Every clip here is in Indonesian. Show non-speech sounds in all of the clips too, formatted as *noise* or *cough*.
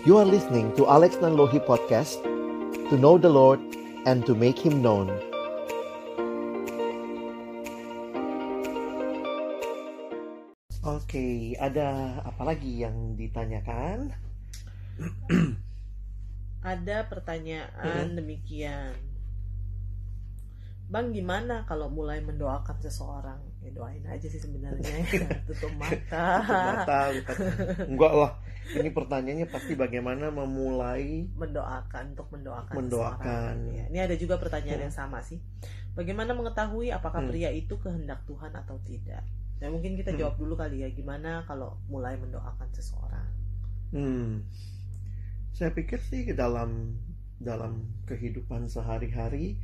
You are listening to Alex Nanlohi Podcast To know the Lord and to make Him known Oke, ada apa lagi yang ditanyakan? Ada pertanyaan demikian. Bang gimana kalau mulai mendoakan seseorang? Ya doain aja sih sebenarnya ya. *laughs* Tutup mata. Mata, bukan. Enggak lah. Ini pertanyaannya pasti bagaimana memulai mendoakan untuk mendoakan. Mendoakan. seseorang. Ya, Ini ada juga pertanyaan yang sama sih. Bagaimana mengetahui apakah Hmm. pria itu kehendak Tuhan atau tidak? Nah mungkin kita Hmm. jawab dulu kali ya. Gimana kalau mulai mendoakan seseorang? Hmm. Saya pikir sih dalam dalam kehidupan sehari-hari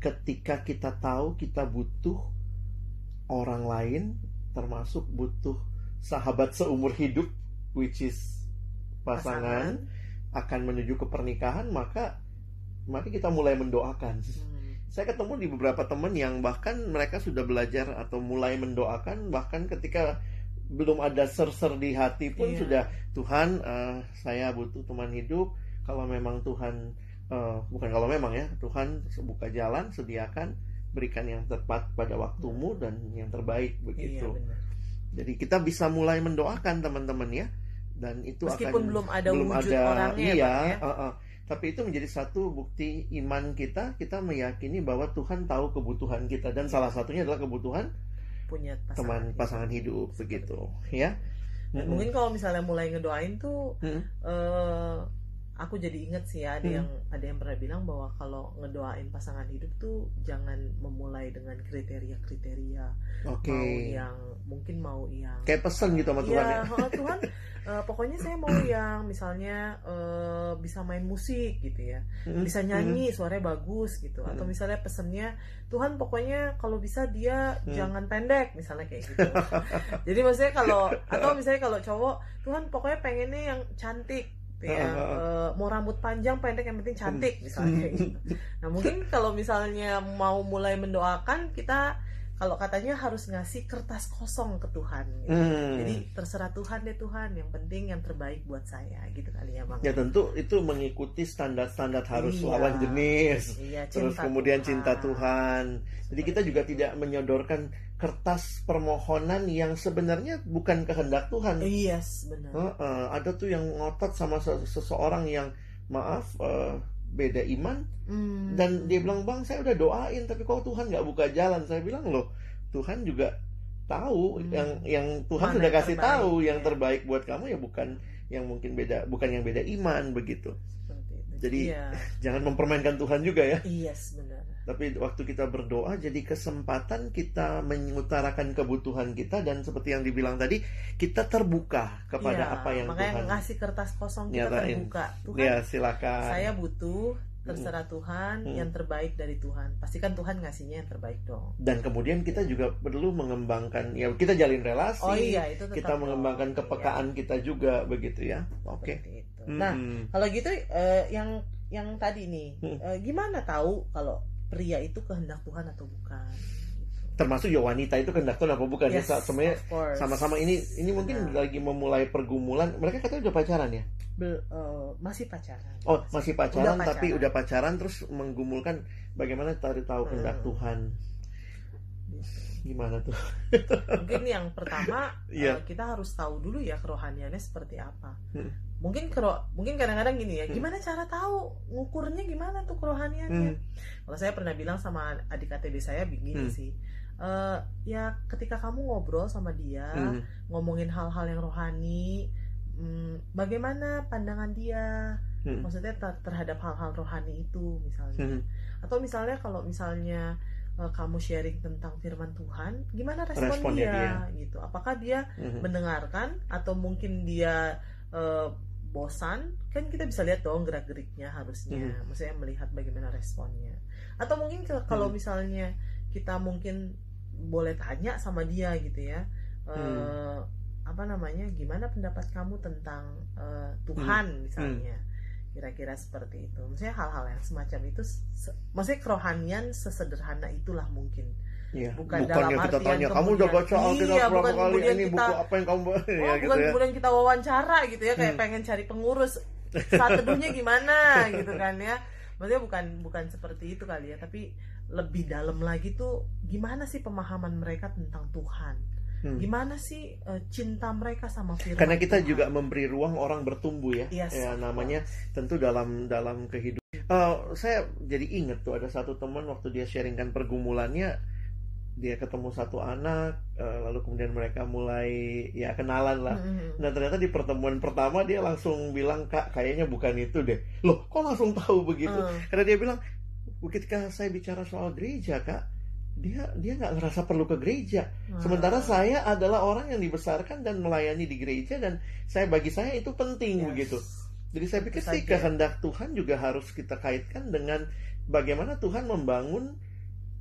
ketika kita tahu kita butuh orang lain termasuk butuh sahabat seumur hidup which is pasangan, akan menuju ke pernikahan maka mari kita mulai mendoakan. Hmm. Saya ketemu di beberapa teman yang bahkan mereka sudah belajar atau mulai mendoakan bahkan ketika belum ada ser-ser di hati pun Iya. sudah Tuhan eh, saya butuh teman hidup kalau memang Tuhan eh, bukan kalau memang ya Tuhan buka jalan sediakan berikan yang tepat pada waktumu dan yang terbaik Iya begitu. benar. Jadi kita bisa mulai mendoakan teman-teman ya dan itu Meskipun akan belum ada belum wujud ada orangnya ya, iya Bang, ya. uh, uh. tapi itu menjadi satu bukti iman kita kita meyakini bahwa Tuhan tahu kebutuhan kita dan salah satunya adalah kebutuhan punya pasangan teman hidup. pasangan hidup begitu ya Dan mungkin kalau misalnya mulai ngedoain tuh Mm-mm. eh aku jadi inget sih ya ada Hmm. yang ada yang pernah bilang bahwa kalau ngedoain pasangan hidup tuh jangan memulai dengan kriteria-kriteria oke mau yang mungkin mau yang kayak pesen gitu sama Tuhan Iya, ya heeh, Tuhan eh, pokoknya saya mau yang misalnya eh, bisa main musik gitu ya Mm-mm. bisa nyanyi suaranya bagus gitu atau Hmm. misalnya pesennya Tuhan pokoknya kalau bisa dia Hmm. jangan pendek misalnya kayak gitu *laughs* jadi maksudnya kalau atau misalnya kalau cowok Tuhan pokoknya pengennya yang cantik gitu ya. Eh, mau rambut panjang pendek yang penting cantik misalnya kayak *laughs* gitu. Nah mungkin kalau misalnya mau mulai mendoakan kita kalau katanya harus ngasih kertas kosong ke Tuhan gitu. Hmm. jadi terserah Tuhan deh Tuhan yang penting yang terbaik buat saya gitu kali ya bang ya tentu itu mengikuti standar-standar harus Iya. lawan jenis iya, terus kemudian Tuhan. cinta Tuhan. Jadi kita juga tidak menyodorkan kertas permohonan yang sebenarnya bukan kehendak Tuhan. Iya, yes, benar. Heeh, ada tuh yang ngotot sama se- seseorang yang maaf eh, beda iman Hmm. dan dia bilang bang saya udah doain tapi kok Tuhan nggak buka jalan. Saya bilang loh Tuhan juga tahu Hmm. yang yang Tuhan Mana sudah yang kasih terbaik, tahu yang ya. terbaik buat kamu ya bukan yang mungkin beda bukan yang beda iman begitu. Jadi iya. *laughs* jangan mempermainkan Tuhan juga ya. Yes, benar. Tapi waktu kita berdoa jadi kesempatan kita mengutarakan kebutuhan kita dan seperti yang dibilang tadi kita terbuka kepada Iya, apa yang makanya Tuhan ngasih kertas kosong kita nyatain. terbuka. Tuhan, ya silakan. saya butuh terserah Tuhan Hmm. yang terbaik dari Tuhan. Pastikan Tuhan ngasihnya yang terbaik dong. Dan kemudian kita juga perlu mengembangkan ya kita jalin relasi. Oh iya, itu kita mengembangkan dong. kepekaan kita juga begitu ya. Iya, Oke. itu. Mm-mm. Nah, kalau gitu eh, yang yang tadi nih, Hmm. eh, gimana tahu kalau pria itu kehendak Tuhan atau bukan? Gitu. termasuk ya wanita itu kehendak Tuhan apa bukan ya Yes, of course. sama-sama ini ini mungkin lagi memulai pergumulan. Mereka katanya udah pacaran ya? Bel- eh, masih pacaran. Oh, masih pacaran, Udah tapi pacaran. udah pacaran terus menggumulkan bagaimana tadi tahu kehendak Hmm. Tuhan. Gimana tuh? Mungkin yang pertama *laughs* Iya. eh, kita harus tahu dulu ya kerohaniannya seperti apa. Hmm. Mungkin kero, mungkin kadang-kadang gini ya, gimana cara tahu ngukurnya gimana tuh kerohaniannya? Hmm. Kalau saya pernah bilang sama adik KTB saya begini Hmm. sih, Eh, ya ketika kamu ngobrol sama dia, Hmm. ngomongin hal-hal yang rohani, hmm, bagaimana pandangan dia, Hmm. maksudnya ter- terhadap hal-hal rohani itu misalnya, Hmm. atau misalnya kalau misalnya kamu sharing tentang firman Tuhan, gimana respon Responnya dia, gitu? Apakah dia Hmm. mendengarkan atau mungkin dia eh, bosan? Kan kita bisa lihat dong gerak-geriknya harusnya, Hmm. maksudnya melihat bagaimana responnya. Atau mungkin ke- kalau Hmm. misalnya kita mungkin boleh tanya sama dia gitu ya. eh, Hmm. apa namanya gimana pendapat kamu tentang eh, Tuhan misalnya kira-kira seperti itu maksudnya hal-hal yang semacam itu se- maksudnya kerohanian sesederhana itulah mungkin Iya. Bukan Bukan dalam yang kita artian tanya, kamu udah baca Alkitab Iya, berapa bukan kali? kemudian Ini kita- buku apa yang kamu baca? oh ya, gitu bukan ya. kemudian kita wawancara gitu ya kayak Hmm. pengen cari pengurus *laughs* saat teduhnya gimana gitu kan ya maksudnya bukan bukan seperti itu kali ya tapi lebih dalam lagi tuh gimana sih pemahaman mereka tentang Tuhan hmm. gimana sih uh, cinta mereka sama firman karena kita Tuhan. juga memberi ruang orang bertumbuh ya yes. ya namanya tentu dalam dalam kehidupan uh, saya jadi ingat tuh ada satu teman waktu dia sharingkan pergumulannya dia ketemu satu anak uh, lalu kemudian mereka mulai ya kenalan lah mm-hmm. nah ternyata di pertemuan pertama dia langsung bilang kak kayaknya bukan itu deh loh kok langsung tahu begitu mm. karena dia bilang ketika saya bicara soal gereja kak dia dia nggak ngerasa perlu ke gereja mm. sementara saya adalah orang yang dibesarkan dan melayani di gereja dan saya bagi saya itu penting yes. begitu jadi saya pikir sih kehendak Tuhan juga harus kita kaitkan dengan bagaimana Tuhan membangun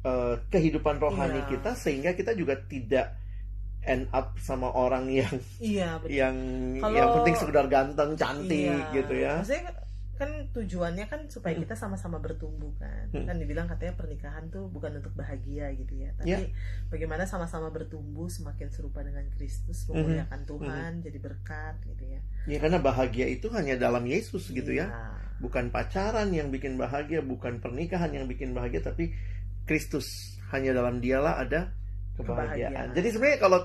uh, kehidupan rohani yeah. kita sehingga kita juga tidak end up sama orang yang iya, yang Kalau, yang penting sekedar ganteng cantik iya. gitu ya maksudnya kan tujuannya kan supaya hmm. kita sama-sama bertumbuh kan hmm. kan dibilang katanya pernikahan tuh bukan untuk bahagia gitu ya tapi yeah. bagaimana sama-sama bertumbuh semakin serupa dengan Kristus memuliakan hmm. Tuhan hmm. jadi berkat gitu ya ya karena bahagia itu hanya dalam Yesus gitu ya iya. bukan pacaran yang bikin bahagia bukan pernikahan yang bikin bahagia tapi Kristus hanya dalam dialah ada kebahagiaan. kebahagiaan. Jadi sebenarnya kalau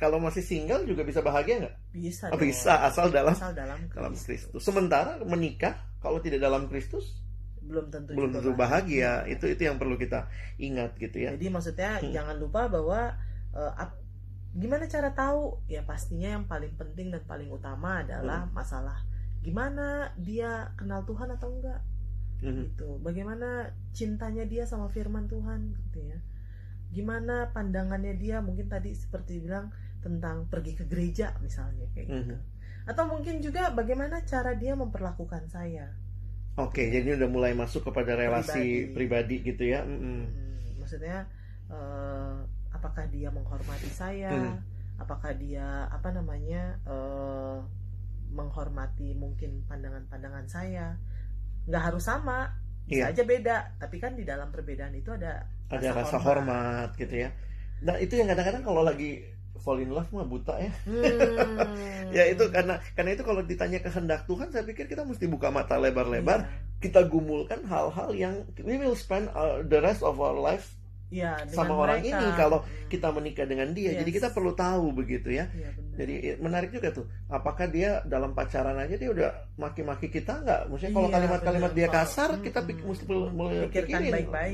kalau masih single juga bisa bahagia nggak? Bisa. Oh, bisa asal dalam asal dalam Kristus. dalam Kristus. Sementara menikah kalau tidak dalam Kristus belum tentu belum tentu bahagia. bahagia. Itu itu yang perlu kita ingat gitu ya. Jadi maksudnya hmm. jangan lupa bahwa uh, ap, gimana cara tahu? Ya pastinya yang paling penting dan paling utama adalah hmm. masalah gimana dia kenal Tuhan atau enggak mm-hmm. gitu bagaimana cintanya dia sama firman Tuhan gitu ya gimana pandangannya dia mungkin tadi seperti bilang tentang pergi ke gereja misalnya kayak gitu mm-hmm. atau mungkin juga bagaimana cara dia memperlakukan saya oke okay, jadi udah mulai masuk kepada relasi pribadi, pribadi gitu ya mm-hmm. hmm, maksudnya uh, apakah dia menghormati saya mm. apakah dia apa namanya uh, menghormati mungkin pandangan-pandangan saya nggak harus sama bisa yeah. aja beda tapi kan di dalam perbedaan itu ada ada rasa, rasa hormat. hormat gitu ya nah itu yang kadang-kadang kalau lagi fall in love mah buta ya hmm. *laughs* ya itu karena karena itu kalau ditanya kehendak Tuhan saya pikir kita mesti buka mata lebar-lebar yeah. kita gumulkan hal-hal yang we will spend uh, the rest of our life ya, sama orang ini kalau kita menikah dengan dia. Yes. Jadi kita perlu tahu begitu ya. ya Jadi menarik juga tuh. Apakah dia dalam pacaran aja dia udah maki-maki kita nggak? Maksudnya kalau kalimat-kalimat dia kasar, hmm, kita hmm, mesti perlu pikirin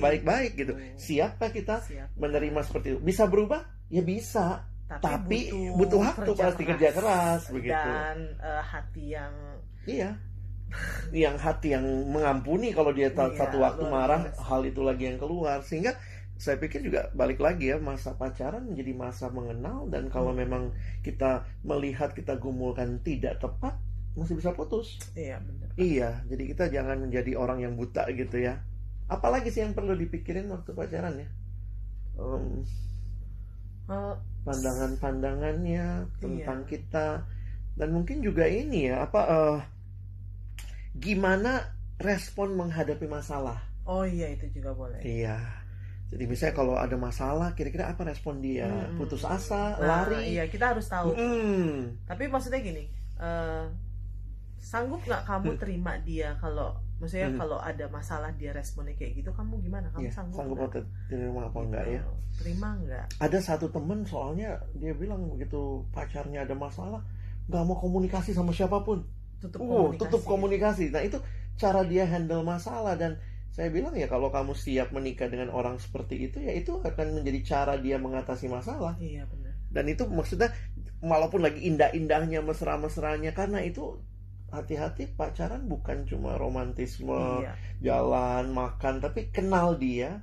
baik-baik gitu. Siapkah kita Siap. menerima seperti itu? Bisa berubah? Ya bisa. Tapi, Tapi butuh, butuh waktu pasti kerja keras begitu. Dan uh, hati yang Iya yang hati yang mengampuni kalau dia iya, satu waktu marah hal itu lagi yang keluar sehingga saya pikir juga balik lagi ya masa pacaran menjadi masa mengenal dan kalau hmm. memang kita melihat kita gumulkan tidak tepat masih bisa putus. Iya benar. Iya, jadi kita jangan menjadi orang yang buta gitu ya. Apalagi sih yang perlu dipikirin waktu pacaran ya? Um, uh, pandangan-pandangannya tentang iya. kita dan mungkin juga ini ya apa uh, gimana respon menghadapi masalah. Oh iya itu juga boleh. Iya jadi misalnya kalau ada masalah, kira-kira apa respon dia? Hmm. Putus asa, nah, lari? Iya, kita harus tahu. Hmm. Tapi maksudnya gini, uh, sanggup nggak kamu hmm. terima dia kalau, maksudnya hmm. kalau ada masalah dia responnya kayak gitu, kamu gimana? Kamu ya, sanggup? Sanggup atau terima apa gitu. enggak ya? Terima enggak? Ada satu temen soalnya dia bilang begitu pacarnya ada masalah, nggak mau komunikasi sama siapa pun. Tutup uh, komunikasi. tutup komunikasi. Nah itu cara dia handle masalah dan saya bilang ya kalau kamu siap menikah dengan orang seperti itu ya itu akan menjadi cara dia mengatasi masalah. Iya benar. Dan itu maksudnya walaupun lagi indah-indahnya mesra-mesranya karena itu hati-hati pacaran bukan cuma romantisme iya. jalan makan tapi kenal dia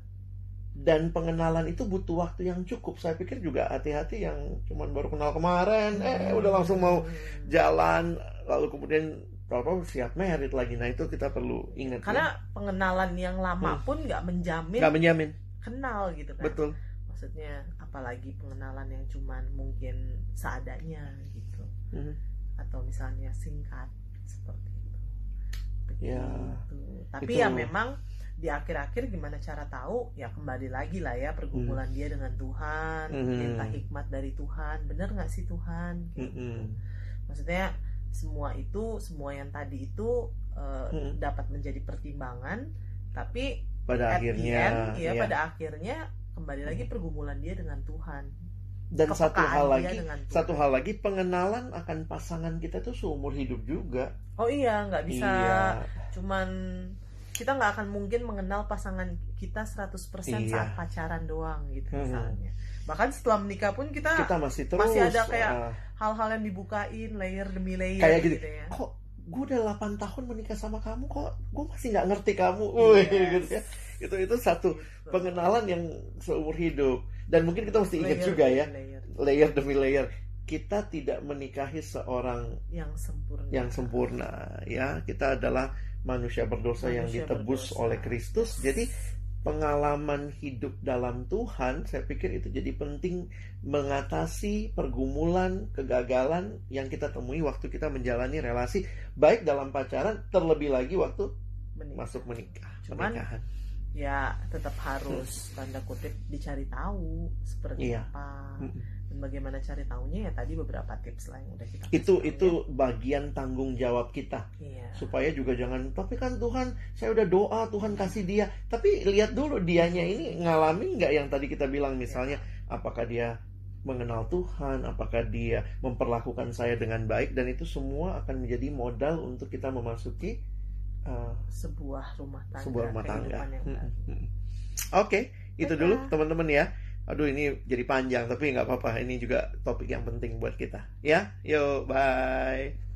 dan pengenalan itu butuh waktu yang cukup saya pikir juga hati-hati yang cuman baru kenal kemarin eh udah langsung mau hmm. jalan lalu kemudian kalau siap merit lagi nah itu kita perlu ingat karena ya. pengenalan yang lama hmm. pun nggak menjamin nggak menjamin kenal gitu kan betul maksudnya apalagi pengenalan yang cuman mungkin seadanya gitu hmm. atau misalnya singkat seperti itu Begitu. ya tapi itu. ya memang di akhir-akhir gimana cara tahu ya kembali lagi lah ya pergumulan hmm. dia dengan Tuhan hmm. minta hikmat dari Tuhan bener nggak sih Tuhan gitu. hmm. maksudnya semua itu semua yang tadi itu uh, hmm. dapat menjadi pertimbangan tapi pada akhirnya end, ya, ya pada akhirnya kembali lagi pergumulan dia dengan Tuhan dan satu hal lagi satu hal lagi pengenalan akan pasangan kita tuh seumur hidup juga oh iya nggak bisa iya. cuman kita nggak akan mungkin mengenal pasangan kita 100% iya. saat pacaran doang gitu hmm. misalnya bahkan setelah menikah pun kita kita masih terus masih ada kayak hal hal-hal yang dibukain layer demi layer kayak gitu, gitu ya. kok gue udah 8 tahun menikah sama kamu kok gue masih nggak ngerti kamu yes. *laughs* gitu ya itu itu satu pengenalan yang seumur hidup dan mungkin kita mesti ingat juga ya layer. layer demi layer kita tidak menikahi seorang yang sempurna yang sempurna ya kita adalah manusia berdosa manusia yang ditebus berdosa. oleh Kristus jadi pengalaman hidup dalam Tuhan saya pikir itu jadi penting mengatasi pergumulan kegagalan yang kita temui waktu kita menjalani relasi baik dalam pacaran terlebih lagi waktu menikah. masuk menikah Cuman, pernikahan ya tetap harus tanda kutip dicari tahu seperti iya. apa dan bagaimana cari tahunya ya tadi beberapa tips lah yang udah kita itu itu ya. bagian tanggung jawab kita iya. supaya juga jangan tapi kan Tuhan saya udah doa Tuhan kasih dia tapi lihat dulu dianya ini ngalamin nggak yang tadi kita bilang misalnya iya. apakah dia mengenal Tuhan, apakah dia memperlakukan saya dengan baik dan itu semua akan menjadi modal untuk kita memasuki uh, sebuah rumah tangga. Sebuah rumah tangga. Hmm, hmm, hmm. Oke, okay, itu dulu teman-teman ya. Aduh ini jadi panjang tapi nggak apa-apa. Ini juga topik yang penting buat kita. Ya, yuk bye.